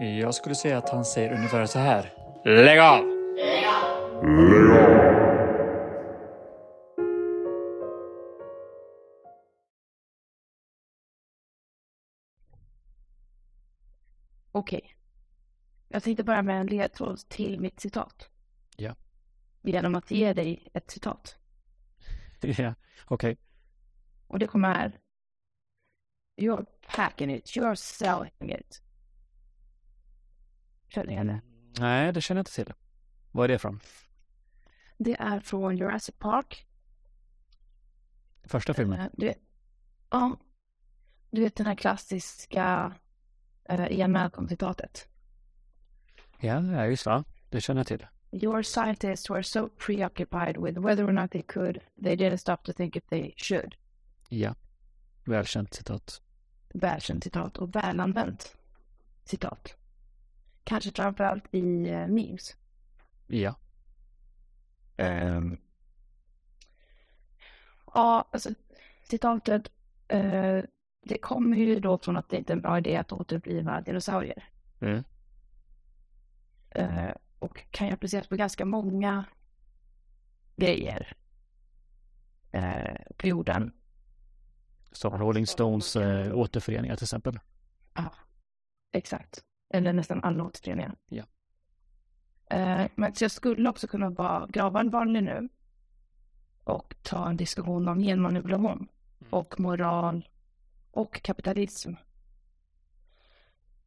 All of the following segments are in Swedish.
Jag skulle säga att han säger ungefär så här. Lägg av! Okej. Jag tänkte börja med en ledtråd till mitt citat. Ja. Genom att ge dig ett citat. Ja, okej. Och det kommer här. You're packing it, you're selling it. Känner igen det? Nej, det känner jag inte till. Vad är det från? Det är från Jurassic Park. Första filmen? Eh, Du vet, ja, du vet den här klassiska uh, Ian Malcolm-citatet. Ja, ja, just va. Det känner jag till. Your scientists were so preoccupied with whether or not they could, they didn't stop to think if they should. Ja. Välkänt citat. Välkänt citat och välanvänt citat. Kanske framförallt i uh, memes. Ja. Ehm. Ja, alltså citatet, eh, det kommer ju då från att det inte är en bra idé att återuppliva dinosaurier. Mm. Eh, och kan ju appliceras på ganska många grejer eh, på jorden. Som Rolling Stones äh, återföreningar till exempel. Ja, exakt. Eller nästan alla återföreningar. Ja. Eh, men så jag skulle också kunna vara gravallvarlig nu och ta en diskussion om genmanipulation och moral och kapitalism.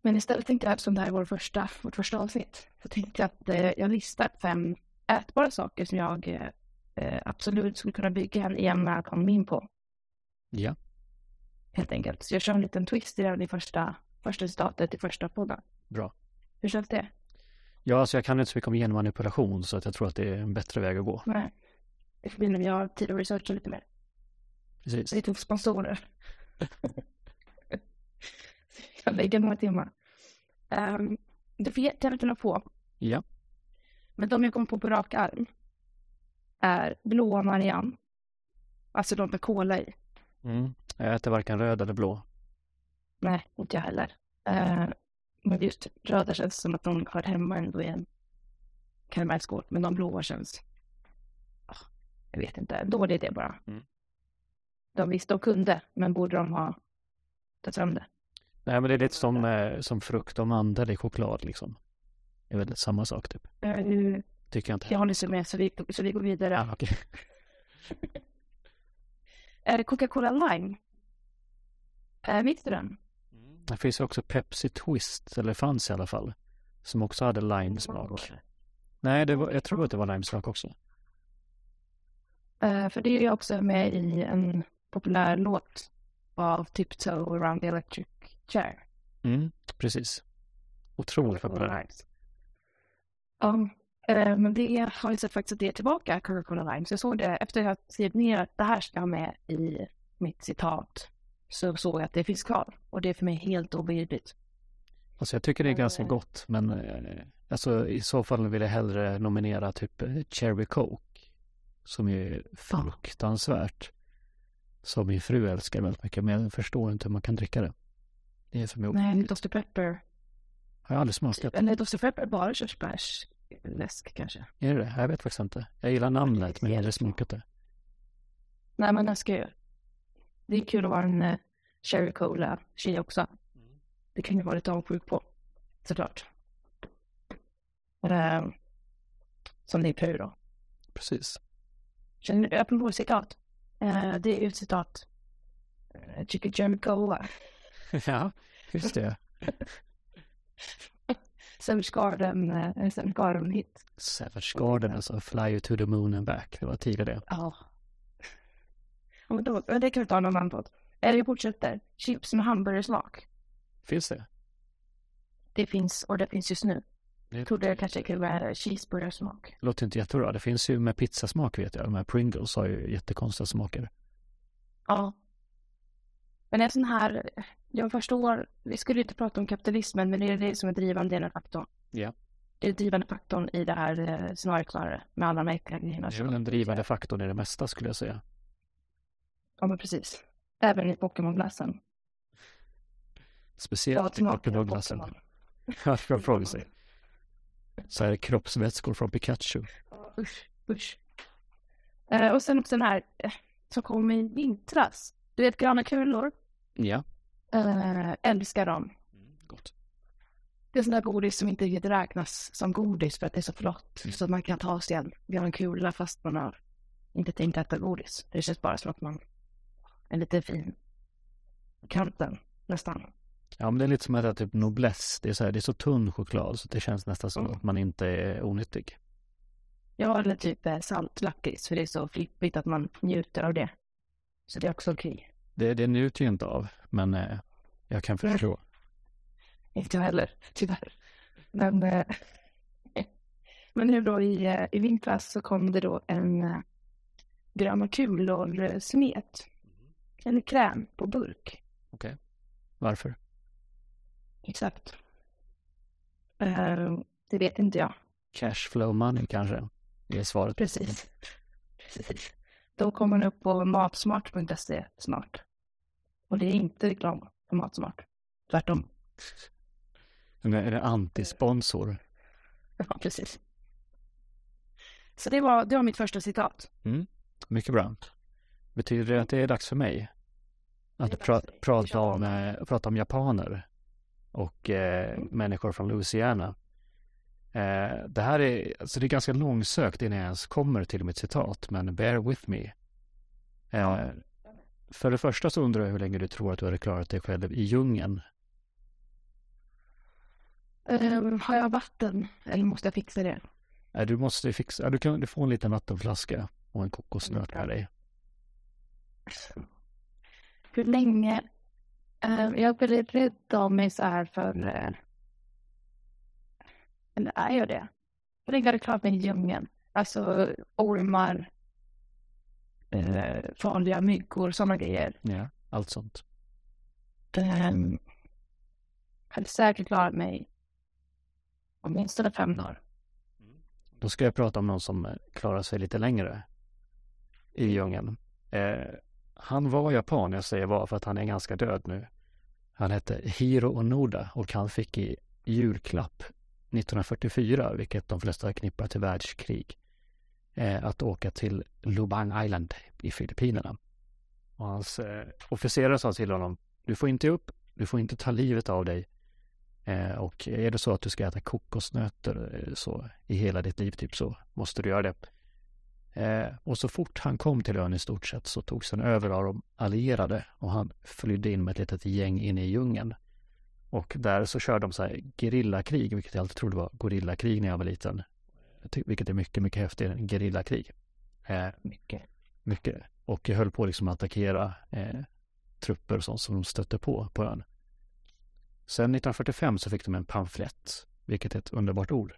Men istället tänkte jag, eftersom det här är vår första, vårt första avsnitt, så tänkte jag att eh, jag listar fem ätbara saker som jag eh, absolut skulle kunna bygga en Malcolm på, Ja. helt enkelt. Så jag kör en liten twist i det i första, första citatet i första podden. Bra. Hur känns det? Ja, alltså jag kan inte så mycket om genmanipulation så att jag tror att det är en bättre väg att gå. Nej. Det får bli när vi har tid att researcha lite mer. Precis. Lite sponsorer. jag lägger några timmar. Um, det får jättegärna på. Ja. Men de jag kommer på på rak arm är blåa Marianne. Alltså de med kola i. Mm. Jag äter varken röd eller blå. Nej, inte jag heller. Uh, men just röda känns som att de hör hemma ändå i en karamellskål. Men de blåa känns... ah, jag vet inte, en dålig idé bara. Mm. De visste och kunde, men borde de ha tagit fram det? Nej, men det är lite som, eh, som frukt och mandel i choklad liksom. Det är väl samma sak typ. Uh, Tycker jag inte. jag håller sig med, så vi, så vi går vidare. Ja, okej. Är det Coca-Cola Lime? Äh, visste du den? Det finns ju också Pepsi Twist, eller fanns i alla fall. Som också hade limesmak. Nej, det var, jag tror att det var limesmak också. Uh, för det är ju också med i en populär låt av Tiptoe around the electric chair. Mm, precis. Otroligt populär. Ja, eh, men det har jag sett faktiskt att det är tillbaka, Coca-Cola Lime. Så jag såg det efter att jag skrivit ner att det här ska med i mitt citat. Så såg jag att det finns kvar. Och det är för mig helt obegripligt. Alltså jag tycker det är ganska gott, men eh, alltså i så fall vill jag hellre nominera typ eh, Cherry Coke. Som ju är fruktansvärt. Som min fru älskar väldigt mycket, men jag förstår inte hur man kan dricka det. Det är för mig Nej, Dr. Pepper. Har jag aldrig smakat. Eller Dr. Pepper bara körsbärsläsk kanske. Är det det? Jag vet faktiskt inte. Jag gillar namnet, men jag har aldrig smakat det. Nej, men jag ska ju. Det är kul att vara en uh, cherry cola tjej också. Det kan ju vara lite avundsjuk på. Såklart. Uh, som din fru då. Precis. Känner du, apropå citat. Uh, det är ju ett citat. Uh, Chicken cherry cola. ja, just det. Savage Garden, uh, Savage Garden hit. Savage Garden, alltså Fly you to the moon and back. Det var tidigare men då, det kan vi ta någon annan podd. Eller vi fortsätter. Chips med hamburgersmak. Finns det? Det finns, och det finns just nu. Det Jag trodde det kanske kunde vara cheeseburgersmak. låter inte jättebra. Det finns ju med pizzasmak vet jag. De här Pringles har ju jättekonstiga smaker. Ja. Men en sån här, jag förstår, vi skulle inte prata om kapitalismen, men det är det som är drivande i den faktorn. Ja. Det är drivande faktorn i det här eh, scenariot med alla de här äckliga grejerna. Det är väl den drivande faktorn i det mesta skulle jag säga. Ja, men precis. Även i Pokémon-glassen. Speciellt i Pokémon-glassen. Pokémon. Ja, jag frågar sig. Så här kroppsvätskor från Pikachu. Usch, usch. Eh, och sen också den här eh, som kom i vintras. Du vet gröna kulor? Ja. Eh, älskar dem. Gott. Det är sån där godis som inte riktigt räknas som godis för att det är så flott. Så att man kan ta sig en grön kula fast man har inte tänkt äta godis. Det känns bara som att man är lite fin. Kanten, nästan. Ja, men det är lite som att äta typ noblesse. Det är så, här, det är så tunn choklad så det känns nästan som Mm. att man inte är onyttig. Ja, eller typ eh, saltlakrits för det är så flippigt att man njuter av det. Så det är också okej. Det, det njuter jag inte av, men eh, jag kan förstå. Inte jag heller, tyvärr. Men, eh, men nu då i, eh, i vintras så kom det då en eh, gröna kulor eh, smet. En kräm på burk. Varför? Exakt. Eh, det vet inte jag. Cashflow money kanske? Det är svaret. Precis. Precis. Då kommer den upp på matsmart.se snart. Och det är inte reklam för Matsmart. Tvärtom. Men Är det antisponsor? Ja, precis. Så det var, det var mitt första citat. Mycket bra. Betyder det att det är dags för mig? Att pra, prata, om, eh, prata om japaner och eh, Mm. människor från Louisiana. Eh, det här är, alltså det är ganska långsökt innan jag ens kommer till mitt citat, men bear with me. Eh, för det första så undrar jag hur länge du tror att du hade klarat dig själv i djungeln. Ehm, har jag vatten? Eller måste jag fixa det? Eh, du måste fixa, du kan du får en liten vattenflaska och en kokosnöt med dig. Hur länge? Ehm, jag väldigt rädd av mig så här för... eh, eller är jag det? Hur länge har jag klarat mig i djungeln? Alltså ormar, eh, farliga myggor, sådana grejer. Ja, allt sånt. Um, hade säkert klarat mig åtminstone fem dagar. Då ska jag prata om någon som eh, klarar sig lite längre i djungeln. Eh, han var japan, jag säger var för att han är ganska död nu. Han hette Hiro Onoda och han fick i julklapp 1944, vilket de flesta knippar till världskrig, eh, att åka till Lubang Island i Filippinerna. Och hans eh, officerare sa till honom, du får inte upp, du får inte ta livet av dig. Eh, och är det så att du ska äta kokosnötter så i hela ditt liv typ så måste du göra det. Eh, och så fort han kom till ön i stort sett så togs han över av de allierade och han flydde in med ett litet gäng inne i djungeln. Och där så körde de så här gerillakrig, vilket jag alltid trodde var gorillakrig när jag var liten. Vilket är mycket, mycket häftigare än gerillakrig. Eh, Mycket. mycket. Och jag höll på liksom att attackera eh, trupper och sånt som de stötte på på ön. Sen 1945 så fick de en pamflett, vilket är ett underbart ord.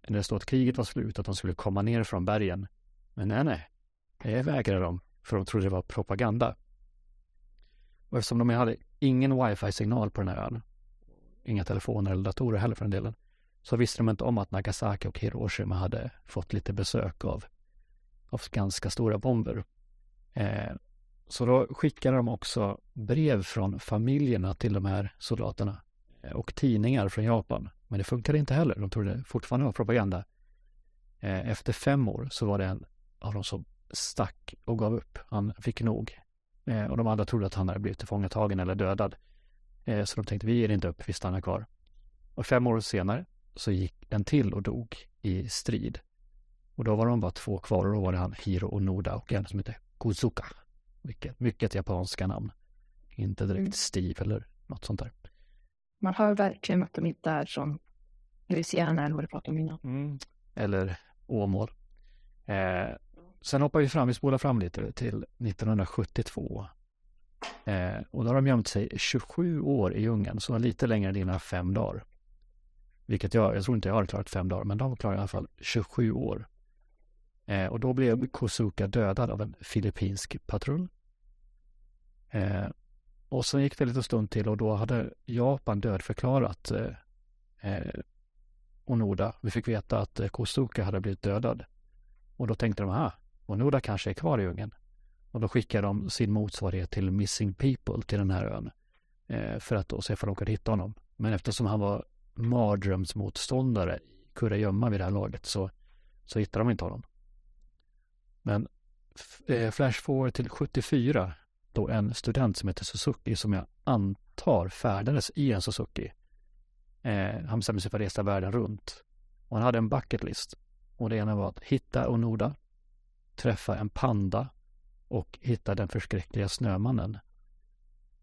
Där det står att kriget var slut, att de skulle komma ner från bergen. Men nej, nej. Det vägrade de, för de trodde det var propaganda. Och eftersom de hade ingen wifi-signal på den här ön, inga telefoner eller datorer heller för den delen, så visste de inte om att Nagasaki och Hiroshima hade fått lite besök av, av ganska stora bomber. Eh, så då skickade de också brev från familjerna till de här soldaterna eh, och tidningar från Japan. Men det funkade inte heller. De trodde det fortfarande var propaganda. Eh, Efter fem år så var det en av dem som stack och gav upp. Han fick nog. Eh, Och de andra trodde att han hade blivit tillfångatagen eller dödad. Eh, Så de tänkte vi ger inte upp, vi stannar kvar. Och fem år senare så gick en till och dog i strid. Och då var de bara två kvar och då var det han Hiro Onoda och en som hette Kuzuka. Vilket, mycket japanska namn. Inte direkt Mm. Steve eller något sånt där. Man hör verkligen att de inte är från Louisiana eller vad du pratade om innan. Eller Åmål. Eh, sen hoppar vi fram, vi spolar fram lite till 1972. Eh, och då har de gömt sig 27 år i djungeln, så lite längre än dina fem dagar. Vilket jag, jag tror inte jag har klarat fem dagar, men de klarar i alla fall 27 år. Eh, och då blev Kosuka dödad av en filippinsk patrull. Eh, och sen gick det lite stund till och då hade Japan dödförklarat eh, eh Onoda. Vi fick veta att eh, Kosuka hade blivit dödad. Och då tänkte de, här, och Onoda kanske är kvar i djungeln. Och då skickar de sin motsvarighet till Missing People till den här ön. Eh, för att då se om de kunde hitta honom. Men eftersom han var mardrömsmotståndare i kurragömma vid det här laget så, så hittar de inte honom. Men eh, flash forward till 74 då en student som heter Suzuki som jag antar färdades i en Suzuki. Eh, han bestämde sig för att resa världen runt. Och han hade en bucket list. Och det ena var att hitta Onoda, träffa en panda och hitta den förskräckliga snömannen.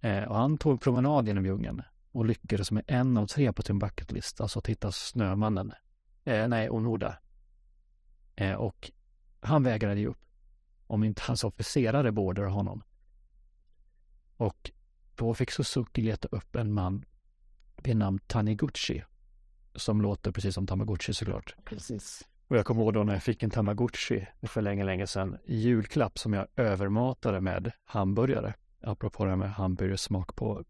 Eh, och han tog promenad genom djungeln och lyckades med en av tre på sin bucketlist, alltså att hitta snömannen. Eh, nej, Onoda. Eh, och han vägrade ge upp om inte hans officerare beordrade honom. Och då fick Suzuki leta upp en man vid namn Taniguchi. Som låter precis som Tamagotchi såklart. Precis. Och jag kommer ihåg då när jag fick en Tamagotchi för länge, länge sedan i julklapp som jag övermatade med hamburgare. Apropå det här med hamburgersmak på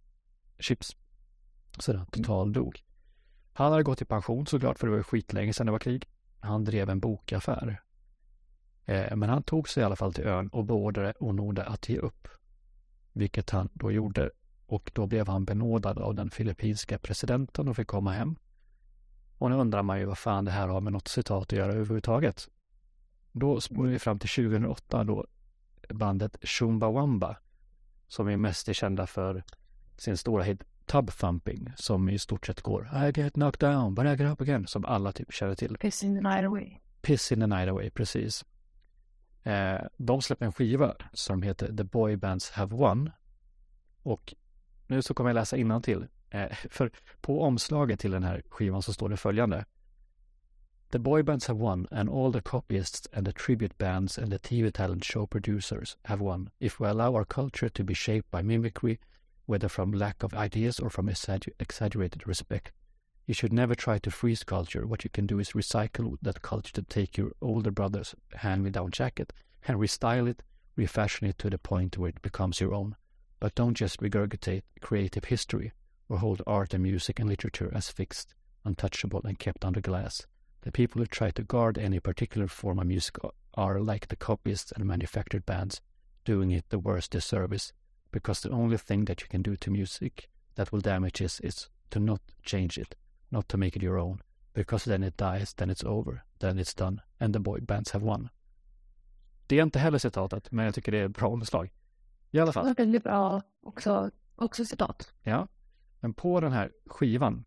chips. Så den totaldog. Han hade gått i pension såklart för det var skitlänge sedan det var krig. Han drev en bokaffär. Eh, men han tog sig i alla fall till ön och beordrade Onoda att ge upp. Vilket han då gjorde och då blev han benådad av den filippinska presidenten och fick komma hem. Och nu undrar man ju vad fan det här har med något citat att göra överhuvudtaget. Då spolar vi fram till 2008 då bandet Chumbawamba som är mest kända för sin stora hit Tub Thumping som i stort sett går I get knocked down but I get up again som alla typ känner till. Piss in the night away. Piss in the night away, precis. Eh, de släppte en skiva som heter The Boy Bands Have Won. Och nu så kommer jag läsa till. Eh, för på omslaget till den här skivan så står det följande. The boy bands have won and all the copyists and the tribute bands and the TV talent show producers have won if we allow our culture to be shaped by mimicry, whether from lack of ideas or from exaggerated respect. You should never try to freeze culture. What you can do is recycle that culture to take your older brother's hand-me-down jacket and restyle it, refashion it to the point where it becomes your own. But don't just regurgitate creative history or hold art and music and literature as fixed, untouchable, and kept under glass. The people who try to guard any particular form of music are like the copyists and manufactured bands, doing it the worst disservice, because the only thing that you can do to music that will damage it is to not change it, not to make it your own, because then it dies, then it's over, then it's done, and the boy bands have won. Det är inte heller citatet, men jag tycker det är ett bra omslag. I alla fall. Det var väldigt bra också, också citat. Ja, men på den här skivan,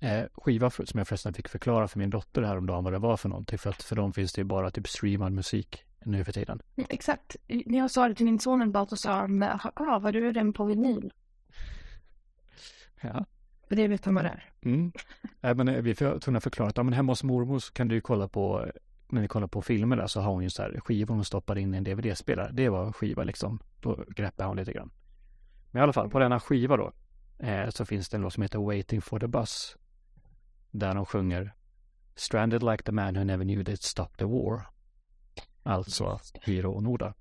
eh, skiva för, som jag förresten fick förklara för min dotter häromdagen vad det var för någonting, för att för dem finns det ju bara typ streamad musik nu för tiden. exakt. När jag sa det till min son en dag så sa han, ja, har du den på vinyl? Ja. För det vet han vad det är. Mm. Äh, men eh, vi får tvungna förklara att ja, men hemma hos mormor så kan du ju kolla på, när vi kollar på filmer där så har hon ju så här skivor hon stoppar in i en DVD-spelare. Det var en skiva liksom. Då greppade hon lite grann. Men i alla fall, på denna skiva då eh, så finns det en låt som heter Waiting for the Bus. Där de sjunger Stranded like the man who never knew they'd stop the war. Alltså Hiro Onoda.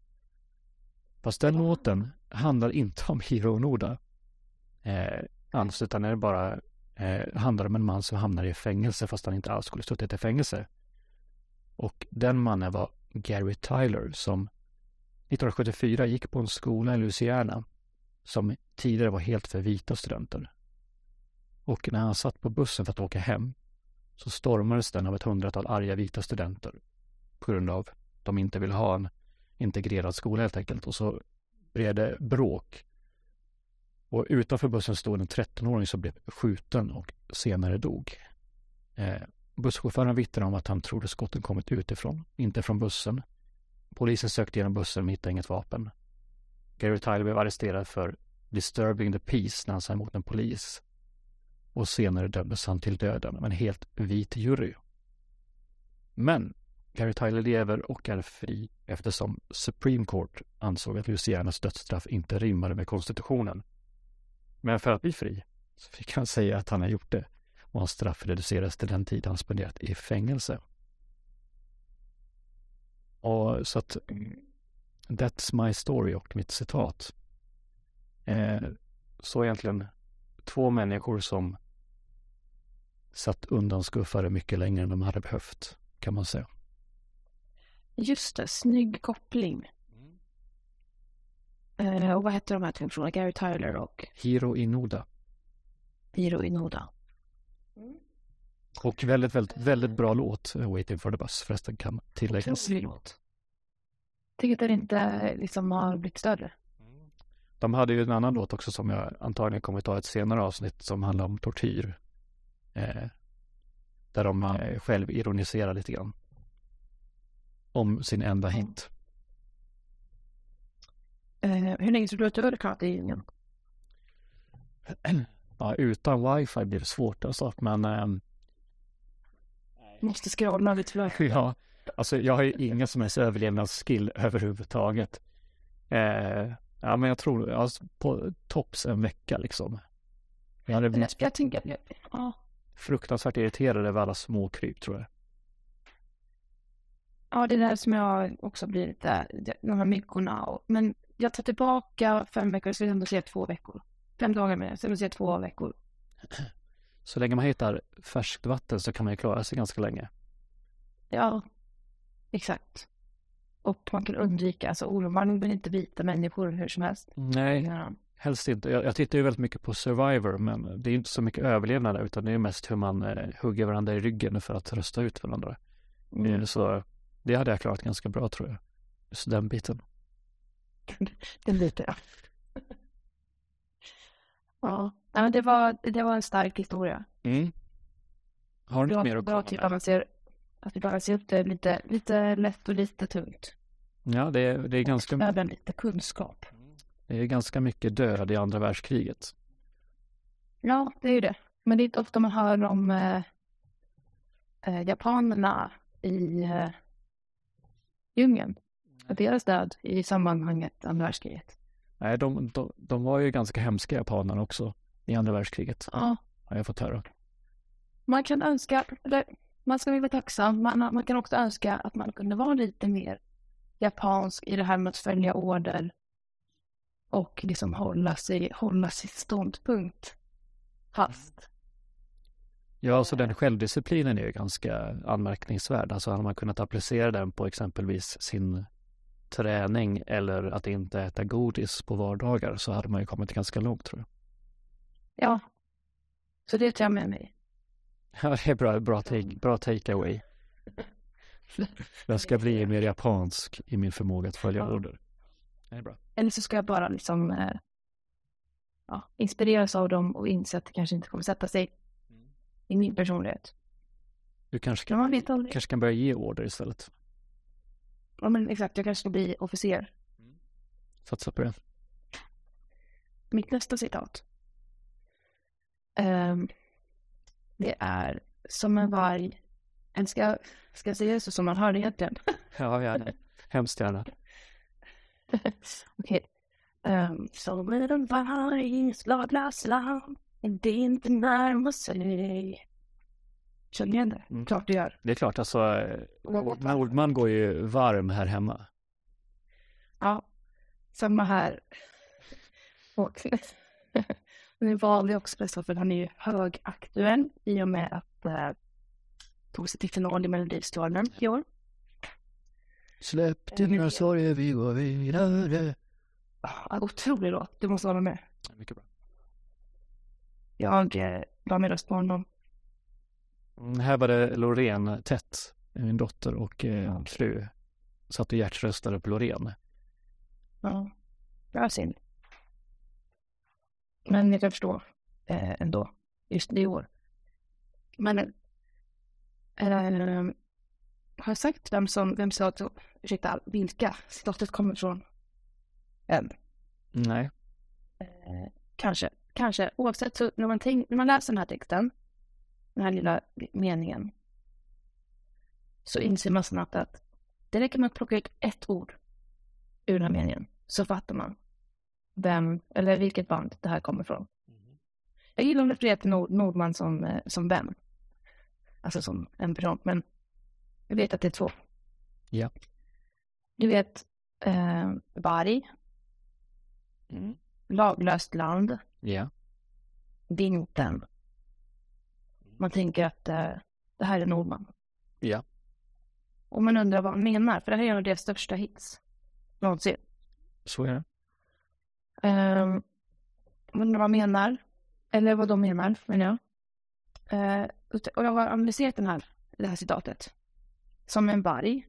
Fast den låten handlar inte om Hiro Onoda. Eh, alls, utan det är bara eh, handlar om en man som hamnar i fängelse fast han inte alls skulle suttit i fängelse. Och den mannen var Gary Tyler som 1974 gick på en skola i Louisiana som tidigare var helt för vita studenter. Och när han satt på bussen för att åka hem så stormades den av ett hundratal arga vita studenter på grund av att de inte ville ha en integrerad skola helt enkelt. Och så blev det bråk. Och utanför bussen stod en 13-åring som blev skjuten och senare dog. Eh, busschauffören vittnade om att han trodde skotten kommit utifrån, inte från bussen. Polisen sökte igenom bussen men hittade inget vapen. Gary Tyler blev arresterad för disturbing the peace när han sa emot en polis. Och senare dömdes han till döden av en helt vit jury. Men Gary Tyler lever och är fri eftersom Supreme Court ansåg att Lucianas dödsstraff inte rimmade med konstitutionen. Men för att bli fri så fick han säga att han har gjort det och hans straff reduceras till den tid han spenderat i fängelse. Och så att That's my story och mitt citat. Eh, så egentligen två människor som satt undan skuffare mycket längre än de hade behövt, kan man säga. Just det, snygg koppling. Mm. Eh, och vad hette de här två personerna? Gary Tyler och? Hiro Inoda. Hiro Inoda. Mm. Och väldigt, väldigt, väldigt bra låt, Waiting for the bus förresten kan tilläggas. Otrolig låt. Tycker att den inte liksom har blivit större. De hade ju en annan låt också som jag antagligen kommer ta ett senare avsnitt som handlar om tortyr. Eh, där de eh, själv ironiserar lite grann. Om sin enda hint. Eh, hur länge tror du att du hade klarat det i ringen? Ja, utan wifi blir det svårt alltså, men eh, Måste scrolla lite för ja, alltså jag har ju ingen som helst överlevnadsskill överhuvudtaget. Eh, ja, men jag tror alltså, på tops en vecka liksom. Jag hade blivit jag tänker, ja, fruktansvärt irriterad över alla småkryp tror jag. ja, det är där som jag också blir lite, de här myckorna. och- Men jag tar tillbaka fem veckor, så jag ändå säga två veckor. Fem dagar med det, så säga två veckor. Så länge man hittar färskt vatten så kan man ju klara sig ganska länge. Ja, exakt. Och man kan undvika, alltså ormar vill inte bita människor hur som helst. Nej, Ja. helst inte. Jag, jag tittar ju väldigt mycket på Survivor, men det är inte så mycket överlevnad där, utan det är mest hur man eh, hugger varandra i ryggen för att rösta ut varandra. Mm. Eh, Så det hade jag klarat ganska bra tror jag. Just den biten. Den biten, ja. ja, men det var, det var en stark historia. Mm. Har du Bra, något mer att bra komma typ med? att man ser, att vi balanserar upp det lite, lite lätt och lite tungt. Ja, det är, det, är ganska, Även lite kunskap. det är ganska mycket död i andra världskriget. Ja, det är ju det. Men det är inte ofta man hör om eh, eh, japanerna i eh, djungeln. Och deras död i sammanhanget andra världskriget. Nej, de, de, de var ju ganska hemska japanerna också i andra världskriget, Ja, har jag fått höra. man kan önska, eller man ska vara tacksam, man, man kan också önska att man kunde vara lite mer japansk i det här med att följa order och liksom hålla sig, hålla sin ståndpunkt fast. Ja, alltså den självdisciplinen är ju ganska anmärkningsvärd. Alltså hade man kunnat applicera den på exempelvis sin träning eller att inte äta godis på vardagar så hade man ju kommit ganska långt tror jag. Ja, så det tar jag med mig. Ja, det är bra, bra, take, bra takeaway. Jag ska bli mer japansk i min förmåga att följa Ja. order. Det är bra. Eller så ska jag bara liksom eh, ja, inspireras av dem och inse att det kanske inte kommer sätta sig i min personlighet. Du kanske kan, kanske kan börja ge order istället. Ja, men exakt, jag kanske ska bli officer. Satsa på det. Mitt nästa citat. Ehm, det är som en varg. Eller ska, ska jag säga det så som man hör det egentligen? Ja, gärna. Hemskt gärna. Okej. Ehm, som en varg slagna slam. Det inte närmar sig. Känner igen det? Mm. Klart du gör. Det är klart, alltså eh, Nordman går ju varm här hemma. Ja, samma här. Och nu valde jag också för han är ju högaktuell i och med att eh, tog sig till final i Melodifestivalen i år. Släpp dina sorger, vi går vidare. Ah, Otrolig låt, du måste hålla med. Mycket bra. Jag eh, la min röst på honom. Mm, här var det Loreen tätt, min dotter och eh, fru. Satt och hjärtröstade på Loreen. Ja, bra synd. Men jag kan förstå eh, ändå, just i år. Men eh, har jag sagt vem som, vem sa, ursäkta, vilka citatet kommer ifrån? Än. Nej. Eh, kanske, kanske. Oavsett så när man, tänk, när man läser den här texten, den här lilla meningen, så inser man snabbt att det räcker med att plocka ut ett ord ur den här meningen, så fattar man vem, eller vilket band det här kommer ifrån. Jag gillar att referera till Nord, Nordman som, eh, som vän. Alltså som en person, men jag vet att det är två. Ja. Du vet, eh, varg, Mm. laglöst land, Ja. vintern. Man tänker att eh, det här är Nordman. Ja. Och man undrar vad han menar, för det här är en av deras största hits någonsin. Så är det. Um, undrar vad han menar, eller vad de menar, menar jag. Eh, och jag har analyserat den här, det här citatet. Som en varg.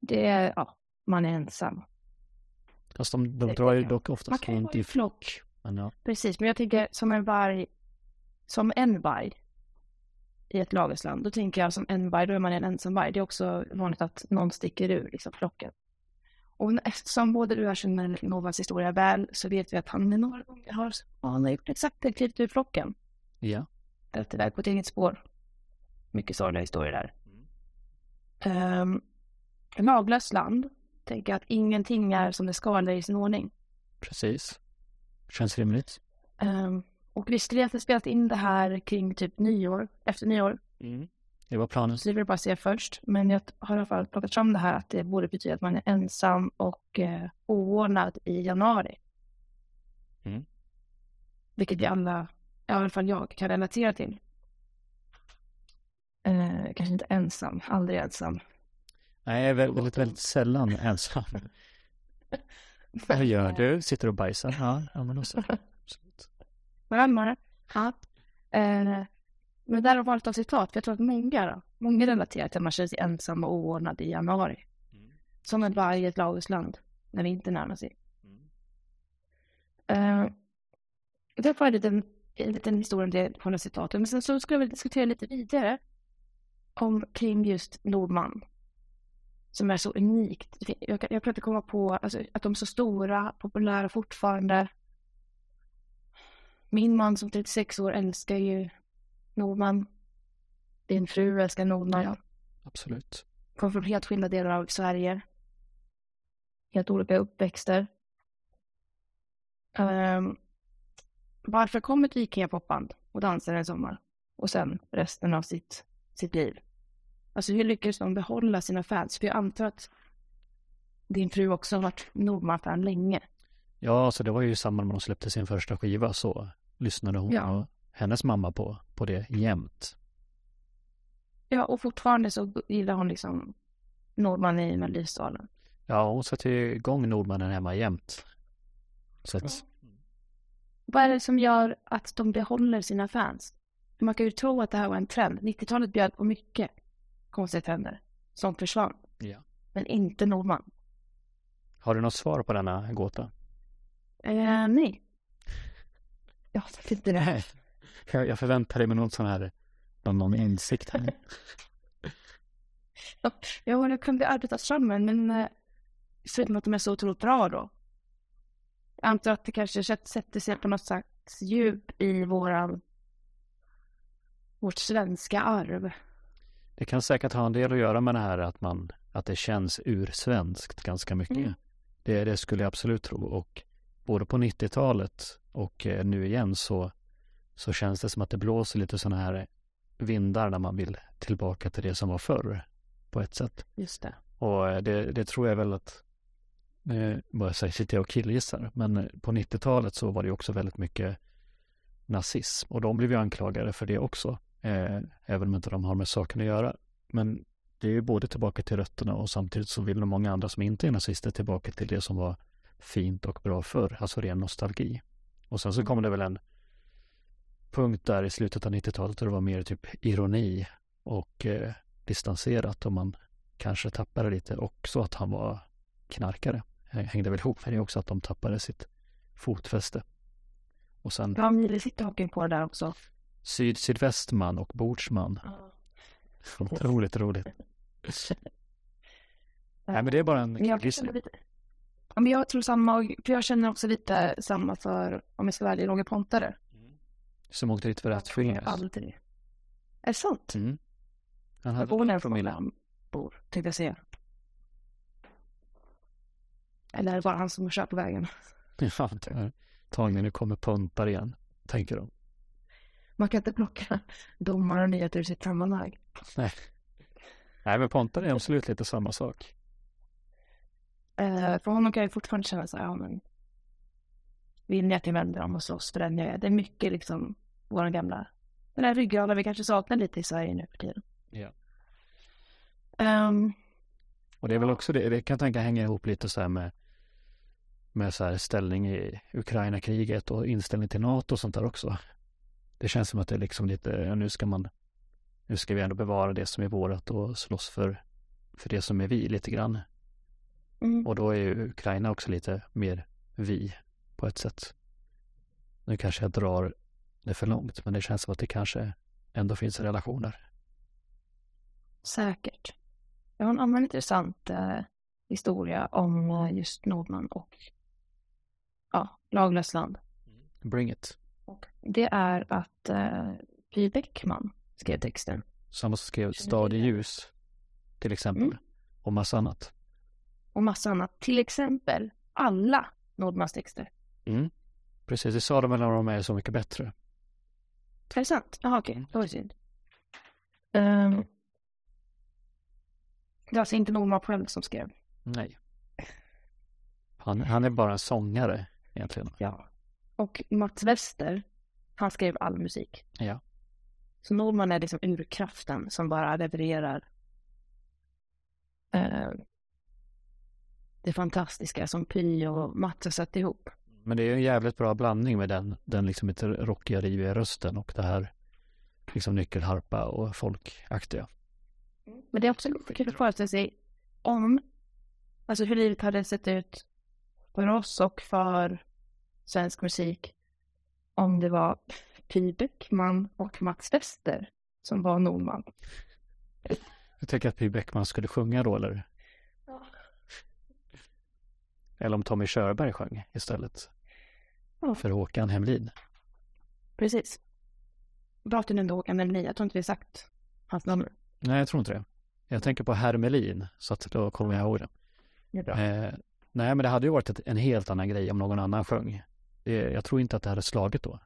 Det är, ja, man är ensam. Fast de, de drar ju dock Man oftast kan ju vara i flock. Men ja, Precis, men jag tänker som en varg, som en varg i ett lagersland. Då tänker jag som en varg, då är man en ensam varg. Det är också vanligt att någon sticker ur liksom, flocken. Och eftersom både du och jag känner Novas historia väl så vet vi att han några gånger har, han har gjort exakt det, klivit ur flocken. ja. Rätt iväg på ett eget spår. Mycket sorgliga historier där. Um, laglöst land. Tänker att ingenting är som det ska eller i sin ordning. precis. Känns rimligt. Um, och vi skulle egentligen spelat in det här kring typ nyår, efter nyår. Det var planen. Så det vill jag bara se först. Men jag har i alla fall plockat fram det här att det borde betyda att man är ensam och eh, oordnad i januari. Mm. Vilket vi alla, i alla fall jag, kan relatera till. Eh, kanske inte ensam, aldrig ensam. Nej, jag är väldigt, väldigt, sällan ensam. Vad gör du? Sitter och bajsar? Ja, ja men också. Absolut. Varandra. Ja. Eh, men där har varit av citat, för jag tror att många, många relaterar till att man känner sig ensam och oordnad i januari. Som en varg i ett lagersland, när vi inte närmar sig. Uh, det var en liten, en liten historia om det på några citaten. Men sen så ska vi diskutera lite vidare om kring just Nordman. Som är så unikt. Jag kan, jag kan inte komma på alltså, att de är så stora, populära fortfarande. Min man som 36 år älskar ju Nordman. Din fru älskar Nordman. Ja. Absolut. Kommer från helt skilda delar av Sverige. Helt olika uppväxter. Um, varför kom ett vikingapopband och dansade en sommar? Och sen resten av sitt, sitt liv. Alltså hur lyckades de behålla sina fans? För jag antar att din fru också har varit Nordman-fan länge. Ja, alltså det var ju i samband med att de släppte sin första skiva så lyssnade hon Ja. och hennes mamma på, på det jämt. Ja, och fortfarande så gillar hon liksom Nordman i Melodifestivalen. Ja, hon satte ju igång Nordmannen hemma jämt. Så att, Vad är det som gör att de behåller sina fans? Man kan ju tro att det här var en trend. 90-talet bjöd på mycket konstiga trender som försvann. ja. Men inte Nordman. Har du något svar på denna gåta? Eh, nej. Ja, det är inte det. Jag, jag förväntar mig någon sån här, någon, någon insikt här. Ja, det kunde arbetas fram men, men eh, förutom att de är så otroligt bra då. Jag antar att det kanske sätt- sätter sig på något slags djup i våran vårt svenska arv. Det kan säkert ha en del att göra med det här att man, att det känns ursvenskt ganska mycket. Mm. Det, det skulle jag absolut tro och både på 90-talet och eh, nu igen så, så känns det som att det blåser lite sådana här vindar när man vill tillbaka till det som var förr på ett sätt. Just det. Och eh, det, det tror jag väl att, eh, bara säga, sitter jag och killgissar, men eh, på 90-talet så var det också väldigt mycket nazism och de blev ju anklagade för det också, eh, även om inte de har med saken att göra. Men det är ju både tillbaka till rötterna och samtidigt så vill nog många andra som inte är nazister tillbaka till det som var fint och bra förr, alltså ren nostalgi. Och sen så kom det väl en punkt där i slutet av 90-talet där det var mer typ ironi och eh, distanserat och man kanske tappade lite också att han var knarkare. Hängde väl ihop med det också att de tappade sitt fotfäste. Och sen Ja, Mile sitter haken på det där också. syd sydvästman och bordsman. Otroligt roligt. Nej men det är bara en Men jag, gissning. känner lite... ja, men jag tror samma, för jag känner också lite samma för, om jag ska vara ärlig, Roger Pontare. Som åkte dit för finger. Alltid det. Är det sant? Mm. Han hade bor där promille. han bor, tänkte jag säga. Eller är det bara han som kör på vägen? Ja, antagligen nu kommer puntar igen, tänker de. Man kan inte plocka domar och nyheter ur sitt sammanhang. Nej. Nej men pontar är absolut lite samma sak. Eh, för honom kan jag fortfarande känna så här, ja men. Vill ni att jag vänder om och slåss för den jag är? Det är mycket liksom våra gamla, den där ryggraden vi kanske saknar lite i Sverige nu för tiden. Ja. Ehm, Och det är väl också det, det kan jag tänka hänga ihop lite så här med med så här ställning i Ukraina-kriget och inställning till NATO och sånt där också. Det känns som att det är liksom lite, nu ska man, nu ska vi ändå bevara det som är vårat och slåss för, för det som är vi lite grann. Mm. Och då är ju Ukraina också lite mer vi på ett sätt. Nu kanske jag drar det för långt, men det känns som att det kanske ändå finns relationer. Säkert. Jag har en annan intressant eh, historia om eh, just Nordman och ja, Laglöst land. Bring it. Och det är att eh, Py Bäckman skrev texten. Samma som skrev Stad i ljus, till exempel. Mm. Och massa annat. Och massa annat. Till exempel alla Nordmans texter. Mm. Precis, det sa de väl när de är Så mycket bättre. Är det sant? Jaha, okej. Det var ju synd. Um, det är alltså inte Nordman själv som skrev. Nej. Han, han är bara en sångare egentligen. Ja. Och Mats Wester, han skrev all musik. Ja. Så Nordman är liksom urkraften som bara levererar eh, det fantastiska som Py och Mats har satt ihop. Men det är en jävligt bra blandning med den, den liksom lite rockiga, riviga rösten och det här liksom nyckelharpa och folkaktiga. Men det är absolut kul att föreställa sig om, alltså hur livet hade sett ut för oss och för svensk musik om det var Py Bäckman och Mats Wester som var Nordman. Jag tänker att Py Bäckman skulle sjunga då eller? Ja. Eller om Tommy Körberg sjöng istället. För Håkan Hemlin. Precis. Pratar nu ändå Håkan Melin, jag tror inte vi har sagt hans namn. Nej, jag tror inte det. Jag tänker på Hermelin, så att då kommer jag ihåg det. Bra. Eh, nej, men det hade ju varit ett, en helt annan grej om någon annan sjöng. Det, jag tror inte att det hade slagit då.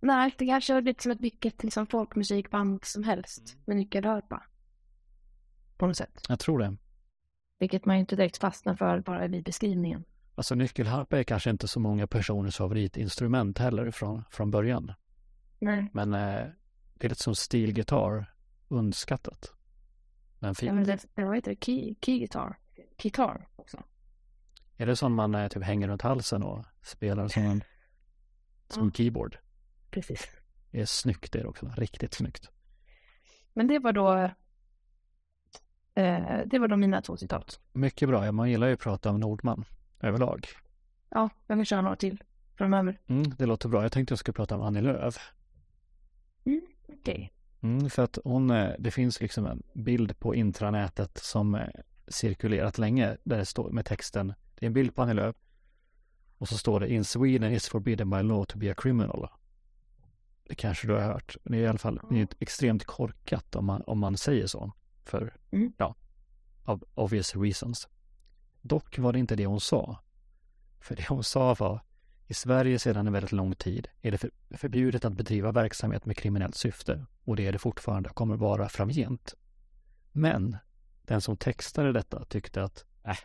Nej, det kanske är lite som ett vilket liksom, folkmusikband som helst med nyckelharpa. På något sätt. Jag tror det. Vilket man ju inte direkt fastnar för bara vid beskrivningen. Alltså nyckelharpa är kanske inte så många personers favoritinstrument heller från, från början. Nej. Men eh, det är lite som stilgitarr, underskattat. Men Ja, fint. men det, det, heter det? Key, key guitar. Gitarr också. Är det sån man eh, typ hänger runt halsen och spelar som en som Ja. keyboard? Precis. Det är snyggt det också, riktigt snyggt. Men det var då eh, det var då mina två citat. Mycket bra, ja, man gillar ju att prata om Nordman överlag. Ja, jag vill köra några till framöver. Mm, det låter bra. Jag tänkte jag skulle prata om Annie Lööf. Okej. Mm, för att hon, eh, det finns liksom en bild på intranätet som eh, cirkulerat länge där det står med texten, det är en bild på Annie Lööf och så står det In Sweden is forbidden by law to be a criminal. Det kanske du har hört. Det är i alla fall extremt korkat om man, om man säger så. För, Mm. ja, of obvious reasons. Dock var det inte det hon sa. För det hon sa var i Sverige sedan en väldigt lång tid är det för, förbjudet att bedriva verksamhet med kriminellt syfte och det är det fortfarande och kommer vara framgent. Men den som textade detta tyckte att äh,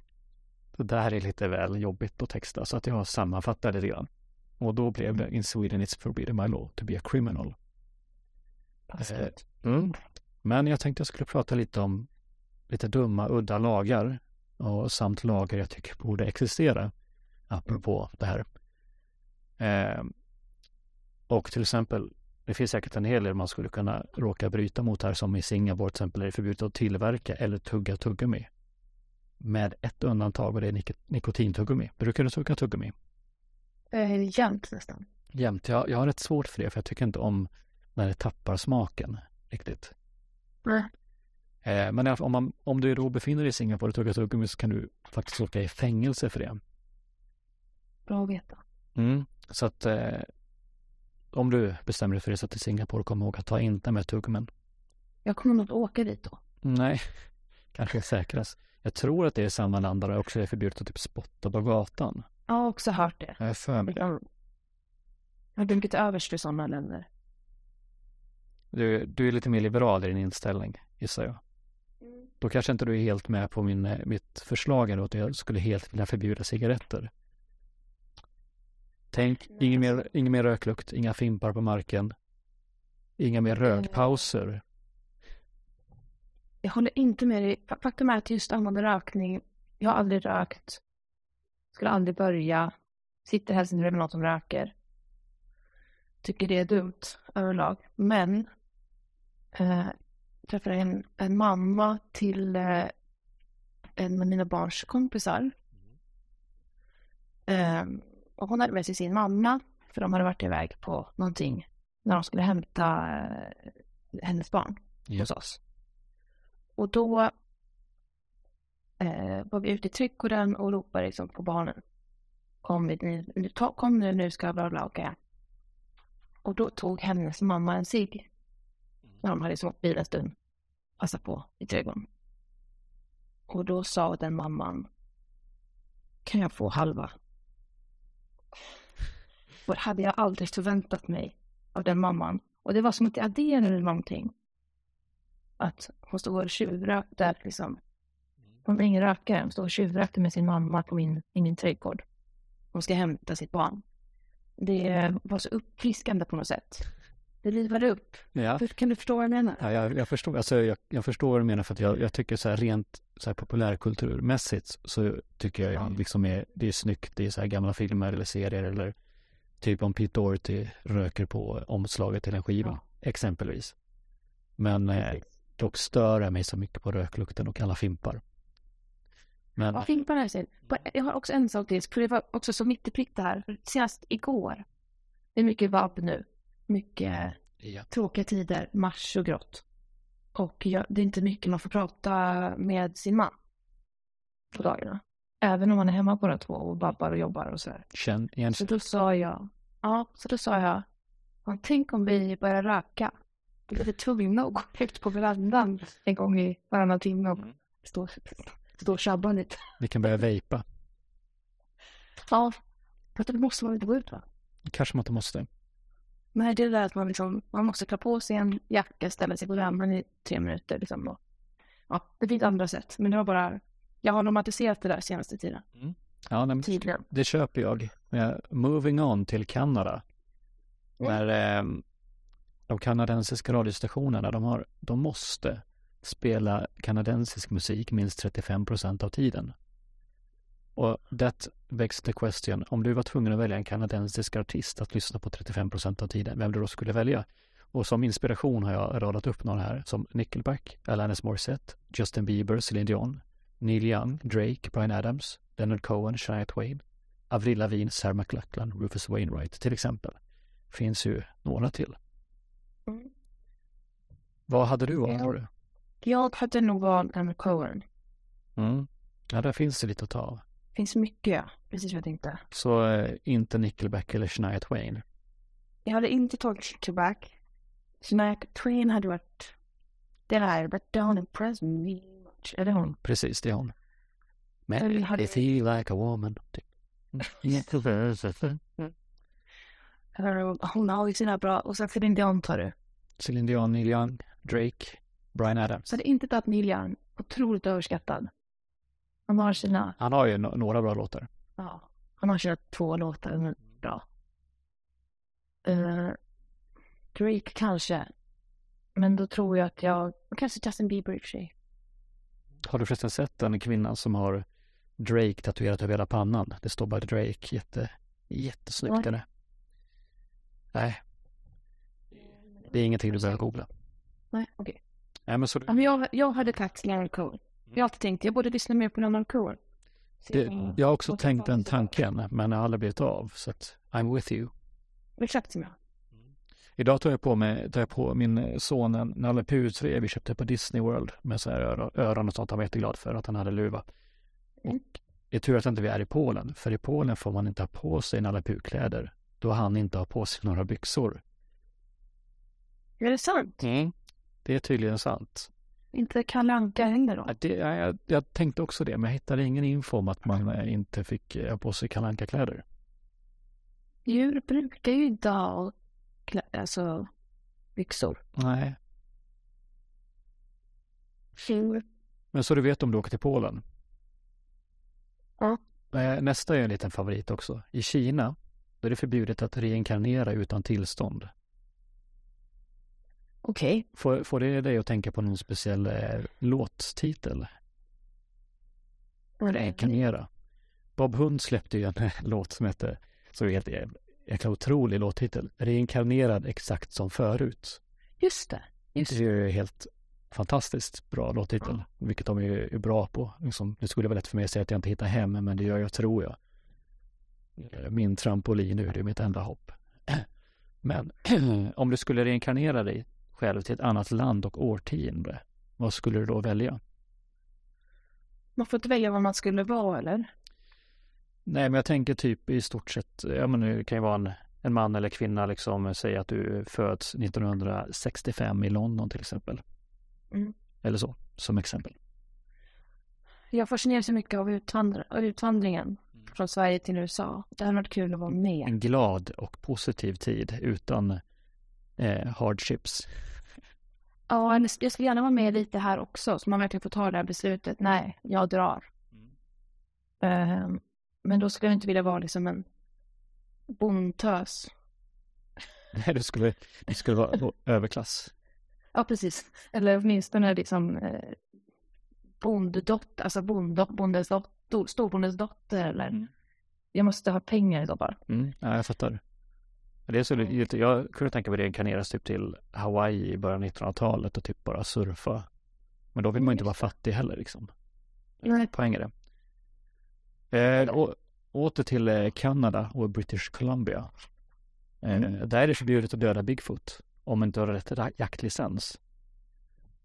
det där är lite väl jobbigt att texta så att jag sammanfattade det grann. Och då blev det In Sweden it's forbidden by law to be a criminal. Passligt. Mm. Men jag tänkte jag skulle prata lite om lite dumma, udda lagar och samt lagar jag tycker borde existera apropå det här. Eh, och till exempel, det finns säkert en hel del man skulle kunna råka bryta mot här som i Singapore till exempel är det förbjudet att tillverka eller tugga tuggummi. Med ett undantag och det är nik- nikotintuggummi. Brukar du tugga tuggummi? Eh, jämnt nästan. Jämt. Jag, jag har rätt svårt för det för jag tycker inte om när det tappar smaken riktigt. Nej. Eh, men om, man, om du då befinner dig i Singapore och tuggar tuggummi så kan du faktiskt åka i fängelse för det. Bra att veta. Mm. Så att eh, om du bestämmer dig för att resa till Singapore, kom ihåg att ta inte med tuggummin. Jag kommer nog att åka dit då. Nej, kanske är säkrast. Jag tror att det är samma land där det också är förbjudet att typ spotta på gatan. Jag har också hört det. Jag är för mig. Jag har dunkit övers för sådana länder. Du, du är lite mer liberal i din inställning, gissar jag. Då kanske inte du är helt med på min, eh, mitt förslag ändå, att jag skulle helt vilja förbjuda cigaretter. Tänk, ingen mer, ingen mer röklukt, inga fimpar på marken, inga mer rökpauser. Jag håller inte med dig. Fa- Faktum är att just angående rökning, jag har aldrig rökt. Skulle aldrig börja. Sitter helst inte bredvid någon som röker. tycker det är dumt överlag. Men eh, träffade en, en mamma till eh, en av mina barns kompisar. Eh, och hon hade med sig sin mamma, för de hade varit iväg på någonting när de skulle hämta eh, hennes barn Ja. hos oss. Och då eh, var vi ute i trädgården och ropade liksom på barnen. Kom, nu, nu, ta, kom nu, nu ska bla bla åka. Och då tog hennes mamma en cigg. När de hade liksom åkt bil en stund. Passa på i trädgården. Och då sa den mamman. Kan jag få halva? Och det hade jag aldrig förväntat mig av den mamman. Och det var som att det adderade någonting. Att hon stod och tjuvrökte där liksom. Hon var ingen rökare. Hon stod och tjuvrökte med sin mamma på min, i min trädgård. Hon ska hämta sitt barn. Det var så uppfriskande på något sätt. Det livade upp. Ja. Kan du förstå vad jag menar? Ja, jag, jag, förstår, alltså, jag, jag förstår vad du menar för att jag, jag tycker så här rent så här populärkulturmässigt så tycker jag liksom är, det är snyggt, det är så här gamla filmer eller serier eller typ om Pete Doherty röker på omslaget till en skiva exempelvis. Men eh, dock stör jag mig så mycket på röklukten och alla fimpar. Men Ja, fimparna är sin. Jag har också en sak till, för det var också så mitt i prick det här. Senast igår. Det är mycket vabb nu. Mycket ja, tråkiga tider, mars och grått. Och jag, det är inte mycket man får prata med sin man på dagarna. Även om man är hemma båda två och babbar och jobbar och sådär. känn igen Så då sa jag, ja, så då sa jag, "Ja, tänk om vi börjar röka. Vi blir tvungna att gå ut på verandan en gång i varannan timme och stå, stå och tjabba lite. vi kan börja vejpa. Ja, för då måste man inte gå ut va? Kanske man inte måste. Nej, det är det där att man liksom, man måste klä på sig en jacka, ställa sig på rammen i tre minuter liksom. Och, ja, det finns andra sätt, men det var bara, jag har romantiserat det där senaste tiden. Ja, nej, men Tiden. det köper jag. Men moving on till Kanada. När eh, de kanadensiska radiostationerna, de, har, de måste spela kanadensisk musik minst 35 procent av tiden. Och that begs the question, om du var tvungen att välja en kanadensisk artist att lyssna på 35 procent av tiden, vem du då skulle välja? Och som inspiration har jag radat upp några här som Nickelback, Alanis Morissette, Justin Bieber, Celine Dion, Neil Young, Drake, Bryan Adams, Leonard Cohen, Shania Twain, Avril Lavigne, Sarah McLachlan, Rufus Wainwright till exempel. Finns ju några till. Mm. Vad hade du valt Ja. tror du? Jag hade nog valt Leonard Cohen. Mm. Ja, där finns det lite att ta av. finns mycket, precis vad jag tänkte. Så eh, inte Nickelback eller Shania Twain. Jag hade inte tagit Tubac. Shania Twain hade varit det här, but don't impress me much. Är det hon? Precis, det är hon. Men Eller hade- feel like a woman. hon har ju sina bra, och sen Celine Dion tar du. Celine Dion, Neil Young, Drake, Bryan Adams. Så det är inte tagit Neil Young, otroligt överskattad. Han har sina, Han har ju no- några bra låtar. ja, han har sina två låtar bra. Eh, Drake kanske. Men då tror jag att jag, kanske Justin Bieber i och för sig. Har du förresten sett den kvinnan som har Drake tatuerat över hela pannan? Det står bara Drake. Jätte, jättesnyggt är det. Nej. Det är ingenting du behöver googla. Nej, okej. Nej, men så jag, jag hade tagit Leonard Cohen. Jag har alltid tänkt, jag borde lyssna mer på Leonard Cohen. Så det, jag- har också tänkt den tanken, men det har aldrig blivit av. Så att I'm with you. Exakt som jag. Idag tar jag på mig, tar jag på min son en Nalle Puh-tröja vi köpte på Disney World med så här öron, och sånt. Han var jätteglad för att han hade luva. Mm. Och det är tur att inte vi är i Polen, för i Polen får man inte ha på sig Nalle Puh-kläder då han inte har på sig några byxor. Är det sant? Det är tydligen sant. Inte Kalle Anka heller då? Ja, Det, ja, jag, jag tänkte också det, men jag hittade ingen info om att man eh, inte fick eh, ha på sig Kalle Anka-kläder. Djur brukar ju inte ha klä- alltså, byxor. Nej, Mm. men så du vet om du åker till Polen. Ja. Eh, Nästa är en liten favorit också. I Kina då är det förbjudet att reinkarnera utan tillstånd. Okej. Får, får det dig att tänka på någon speciell eh, låttitel? Vad är det? Reinkarnera. Bob Hund släppte ju en eh, låt som hette, så helt, jäkla otrolig låttitel. Reinkarnerad exakt som förut. Just det. Just Det är ju helt fantastiskt bra låttitel, vilket de är, är bra på. Liksom, det skulle vara lätt för mig att säga att jag inte hittar hem, men det gör jag, tror jag. Eh, Min trampolin nu, det är mitt enda hopp. Men om du skulle reinkarnera dig själv till ett annat land och årtionde, vad skulle du då välja? Man får inte välja vad man skulle vara eller? Nej, men jag tänker typ i stort sett, ja men det kan ju vara en, en man eller kvinna liksom, säg att du föds 1965 i London till exempel. Mm. Eller så, som exempel. Jag fascineras så mycket av utvandr- utvandringen från Sverige till USA. Det hade varit kul att vara med. En glad och positiv tid utan eh, hardships. Ja, jag skulle gärna vara med lite här också, så man verkligen får ta det här beslutet. Nej, jag drar. Ehm, men då skulle jag inte vilja vara liksom en bondtös. Nej, det skulle, det skulle vara överklass. Ja, precis. Eller åtminstone liksom eh, bonddotter, alltså bond, bondens dotter, storbondens dotter eller Mm. jag måste ha pengar i så fall. Mm, ja, jag fattar. Det är så, lite- jag kunde tänka mig det inkarneras typ till Hawaii i början av 1900-talet och typ bara surfa. Men då vill man inte vara fattig heller liksom. Nej. Poäng är det. Eh, å, åter till eh, Kanada och British Columbia. Eh, Mm. Där är det förbjudet att döda Bigfoot om man inte har rätt jaktlicens.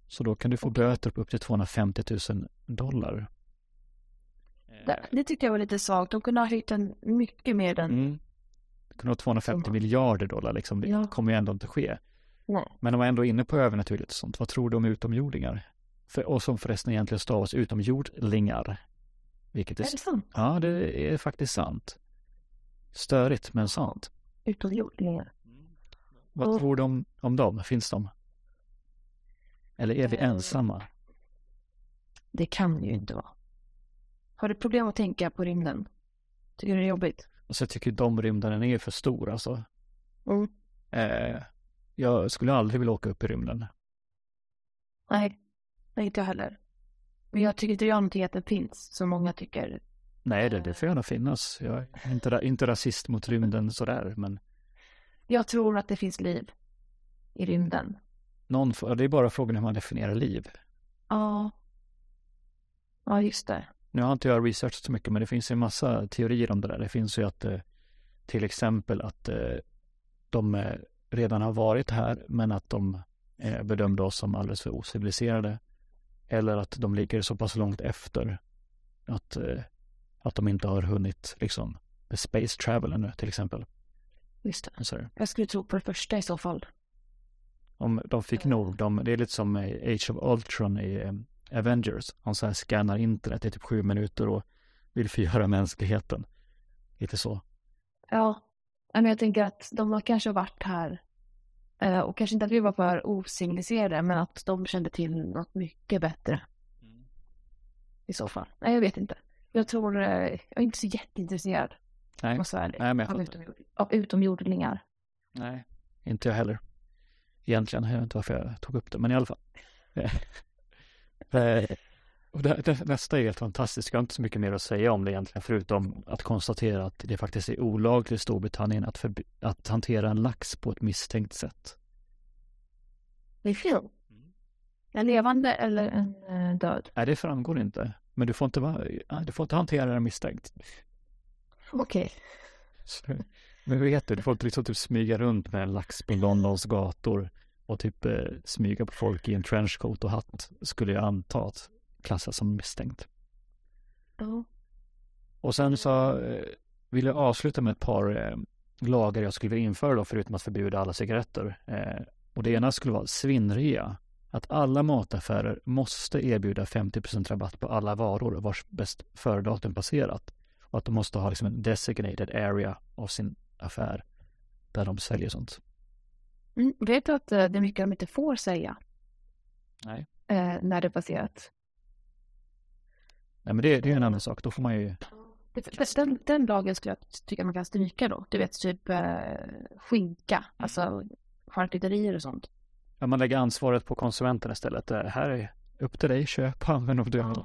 Så då kan du få böter på upp till 250 000 dollar. Det, det tyckte jag var lite svagt. De kunde ha höjt den mycket mer än... Mm. Kunde vara 250 Som- miljarder dollar liksom. Det Ja. kommer ju ändå inte ske. Nej. Men de var ändå inne på övernaturligt och sånt. Vad tror du om utomjordingar? För, och som förresten egentligen stavas utomjordlingar. Vilket är, Är det sant? ja, det är faktiskt sant. Störigt, men sant. Utomjordingar. Vad Och- tror du om, om dem? Finns de? Eller är vi Eh. ensamma? Det kan ju inte vara. Har du problem att tänka på rymden? Tycker du det är jobbigt? Och så jag tycker de rymden är för stor alltså. Mm. Eh, jag skulle aldrig vilja åka upp i rymden. Nej, nej inte jag heller. Men jag tycker inte att det finns, som många tycker. Nej, det, det får gärna finnas. Jag är inte, inte rasist mot rymden sådär, men Jag tror att det finns liv i rymden. någon, det är bara frågan hur man definierar liv. Ja. Ja, just det. Nu har inte jag researchat så mycket, men det finns ju en massa teorier om det där. Det finns ju att eh, till exempel att eh, de eh, redan har varit här, men att de bedömde oss som alldeles för ociviliserade. Eller att de ligger så pass långt efter att, att de inte har hunnit liksom space travel ännu till exempel. Just det. Där. Jag skulle tro på det första i så fall. Om de fick nog, de, det är lite som Age of Ultron i Avengers. Han så här scannar internet i typ sju minuter och vill förgöra mänskligheten. Lite så. Ja. Men jag tänker att de har kanske varit här. eh, Och kanske inte att vi var för ociviliserade, men att de kände till något mycket bättre. I så fall. Nej, jag vet inte. Jag tror, eh, jag är inte så jätteintresserad. Nej, Måste vara ärlig. nej men jag av, fattar. utomjord, av utomjordingar. Nej, inte jag heller. Egentligen, jag vet inte varför jag tog upp det, men i alla fall. Eh, och det, det, nästa är helt fantastiskt. Jag har inte så mycket mer att säga om det egentligen, förutom att konstatera att det faktiskt är olagligt i Storbritannien att, förbi- att hantera en lax på ett misstänkt sätt. Det är film. En levande eller en eh, död? Nej, det framgår inte. Men du får inte, vara, nej, du får inte hantera den misstänkt. Okej. Så, men vet du, du får inte liksom typ smyga runt med en lax på Londons gator och typ eh, smyga på folk i en trenchcoat och hatt skulle jag anta att klassas som misstänkt. Ja. Och sen så eh, vill jag avsluta med ett par eh, lagar jag skulle vilja införa då, förutom att förbjuda alla cigaretter. Eh, och det ena skulle vara svinrea. Att alla mataffärer måste erbjuda 50% rabatt på alla varor vars bäst före-datum passerat. Och att de måste ha liksom en designated area av sin affär där de säljer sånt. Mm, vet du att eh, det är mycket de inte får säga Nej. eh, när det är passerat? Nej men det, det är en annan sak. Då får man ju den, den lagen skulle jag tycka man kan stryka då. Du vet, typ eh, skinka, alltså charkuterier och sånt. Ja, man lägger ansvaret på konsumenten istället. Det här är upp till dig, köp, använd om du vill.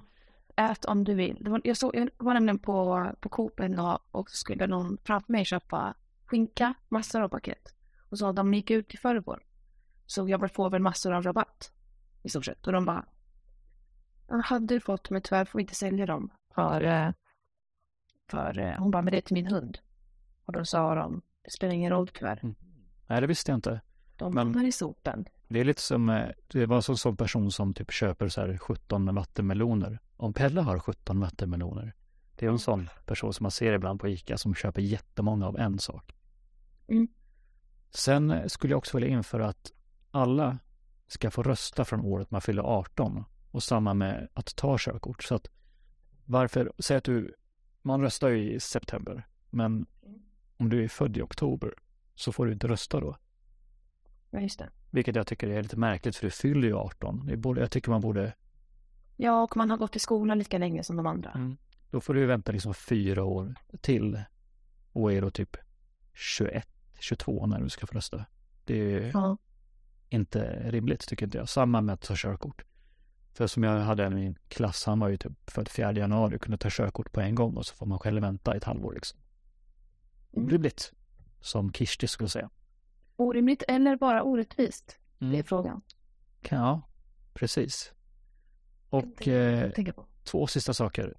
Ät om du vill. Var, jag, såg, jag var nämligen på, på Coop en dag och så skulle någon framför mig köpa skinka, massor av paket. Och sa att de gick ut i förrgår. Så jag får väl massor av rabatt. I stort sett. Och de bara. Hade fått men tyvärr får vi inte sälja dem. För, eh, för eh, hon bara, men det är till min hund. Och då sa de, det spelar ingen roll tyvärr. Mm. Nej, det visste jag inte. De hamnar i sopen. Det är lite som, eh, det var en sån, sån person som typ köper så här 17 vattenmeloner. Om Pelle har 17 vattenmeloner. Det är en sån person som man ser ibland på Ica som köper jättemånga av en sak. Mm. Sen skulle jag också vilja införa att alla ska få rösta från året man fyller 18 och samma med att ta körkort. Så att varför, säg att du, man röstar ju i september, men om du är född i oktober så får du inte rösta då. Ja, just det. Vilket jag tycker är lite märkligt för du fyller ju 18. Det borde, jag tycker man borde, Ja, och man har gått i skolan lika länge som de andra. Mm. då får du vänta liksom fyra år till och är då typ 21, 22 när du ska få rösta. Det är Ja. inte rimligt tycker inte jag. Samma med att ta körkort. För som jag hade en i min klass, han var ju typ född 4 januari och kunde ta körkort på en gång och så får man själv vänta ett halvår liksom. Mm. Orimligt. Som Kirsti skulle säga. Orimligt eller bara orättvist? Det är Mm. frågan. Ja, precis. Och eh, två sista saker.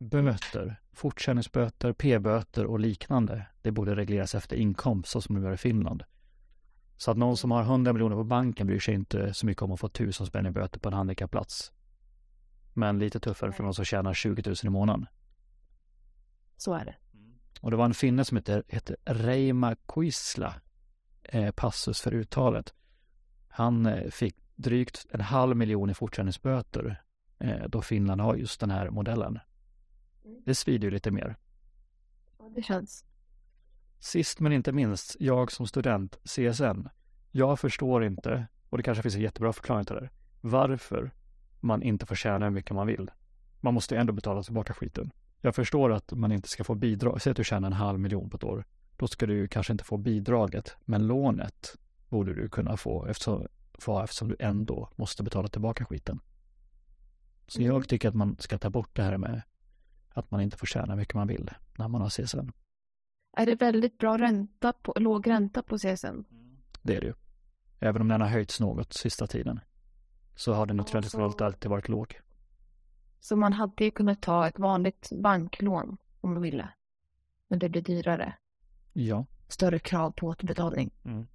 Böter, fortkörningsböter, p-böter och liknande. Det borde regleras efter inkomst så som det gör i Finland. Så att någon som har 100 miljoner på banken bryr sig inte så mycket om att få tusen spänn i böter på en handikappplats. Men lite tuffare för någon som tjänar 20 000 i månaden. Så är det. Och det var en finne som hette, hette Reima Kuisla, eh, passus för uttalet. Han eh, fick drygt en halv miljon i fortkörningsböter eh, då Finland har just den här modellen. Det svider ju lite mer. Det känns. Sist men inte minst, jag som student, CSN. Jag förstår inte, och det kanske finns en jättebra förklaring till det, varför man inte får tjäna hur mycket man vill. Man måste ju ändå betala tillbaka skiten. Jag förstår att man inte ska få bidrag. Säg att du tjänar en halv miljon på ett år. Då ska du ju kanske inte få bidraget, men lånet borde du kunna få eftersom, få eftersom du ändå måste betala tillbaka skiten. Så jag tycker att man ska ta bort det här med att man inte får tjäna hur mycket man vill när man har CSN. Är det väldigt bra ränta på, låg ränta på CSN? Det är det ju. Även om den har höjts något sista tiden. Så har den Ja, traditionellt alltid varit låg. Så man hade ju kunnat ta ett vanligt banklån om man ville. Men det blir dyrare. Ja. Större krav på återbetalning. Mm.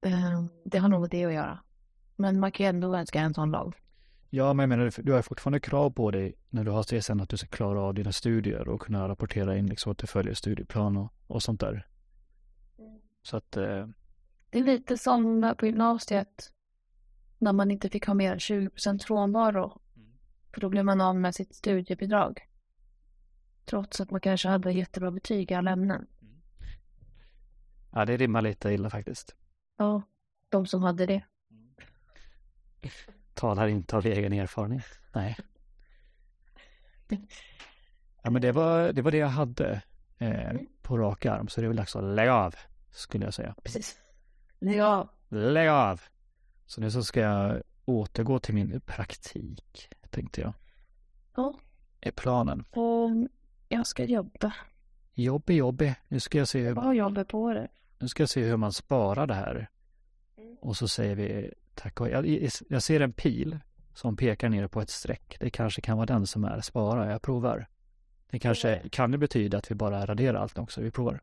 Eh, Det har nog med det att göra. Men man kan ju ändå önska en sån lag. Ja, men jag menar, du har fortfarande krav på dig när du har CSN att du ska klara av dina studier och kunna rapportera in liksom att du följer studieplan och, och sånt där. Så att, eh, Det är lite som på gymnasiet. När man inte fick ha mer än 20 frånvaro. För då blev man av med sitt studiebidrag. Trots att man kanske hade jättebra betyg i alla ämnen. ja, det rimmar lite illa faktiskt. Ja, de som hade det. Talar inte av egen erfarenhet. Nej. Ja, men det var det, var det jag hade eh, på rak arm. Så det är väl dags att lägga av, skulle jag säga. Precis. Ja, Lägg av! Så nu så ska jag återgå till min praktik, tänkte jag. Ja. Är planen. och jag ska jobba. Jobbig, jobbig. Nu ska jag se hur, Vad jobbet på det? nu ska jag se hur man sparar det här. Och så säger vi tack och jag, jag ser en pil som pekar ner på ett streck. Det kanske kan vara den som är spara. Jag provar. Det kanske kan det betyda att vi bara raderar allt också. Vi provar.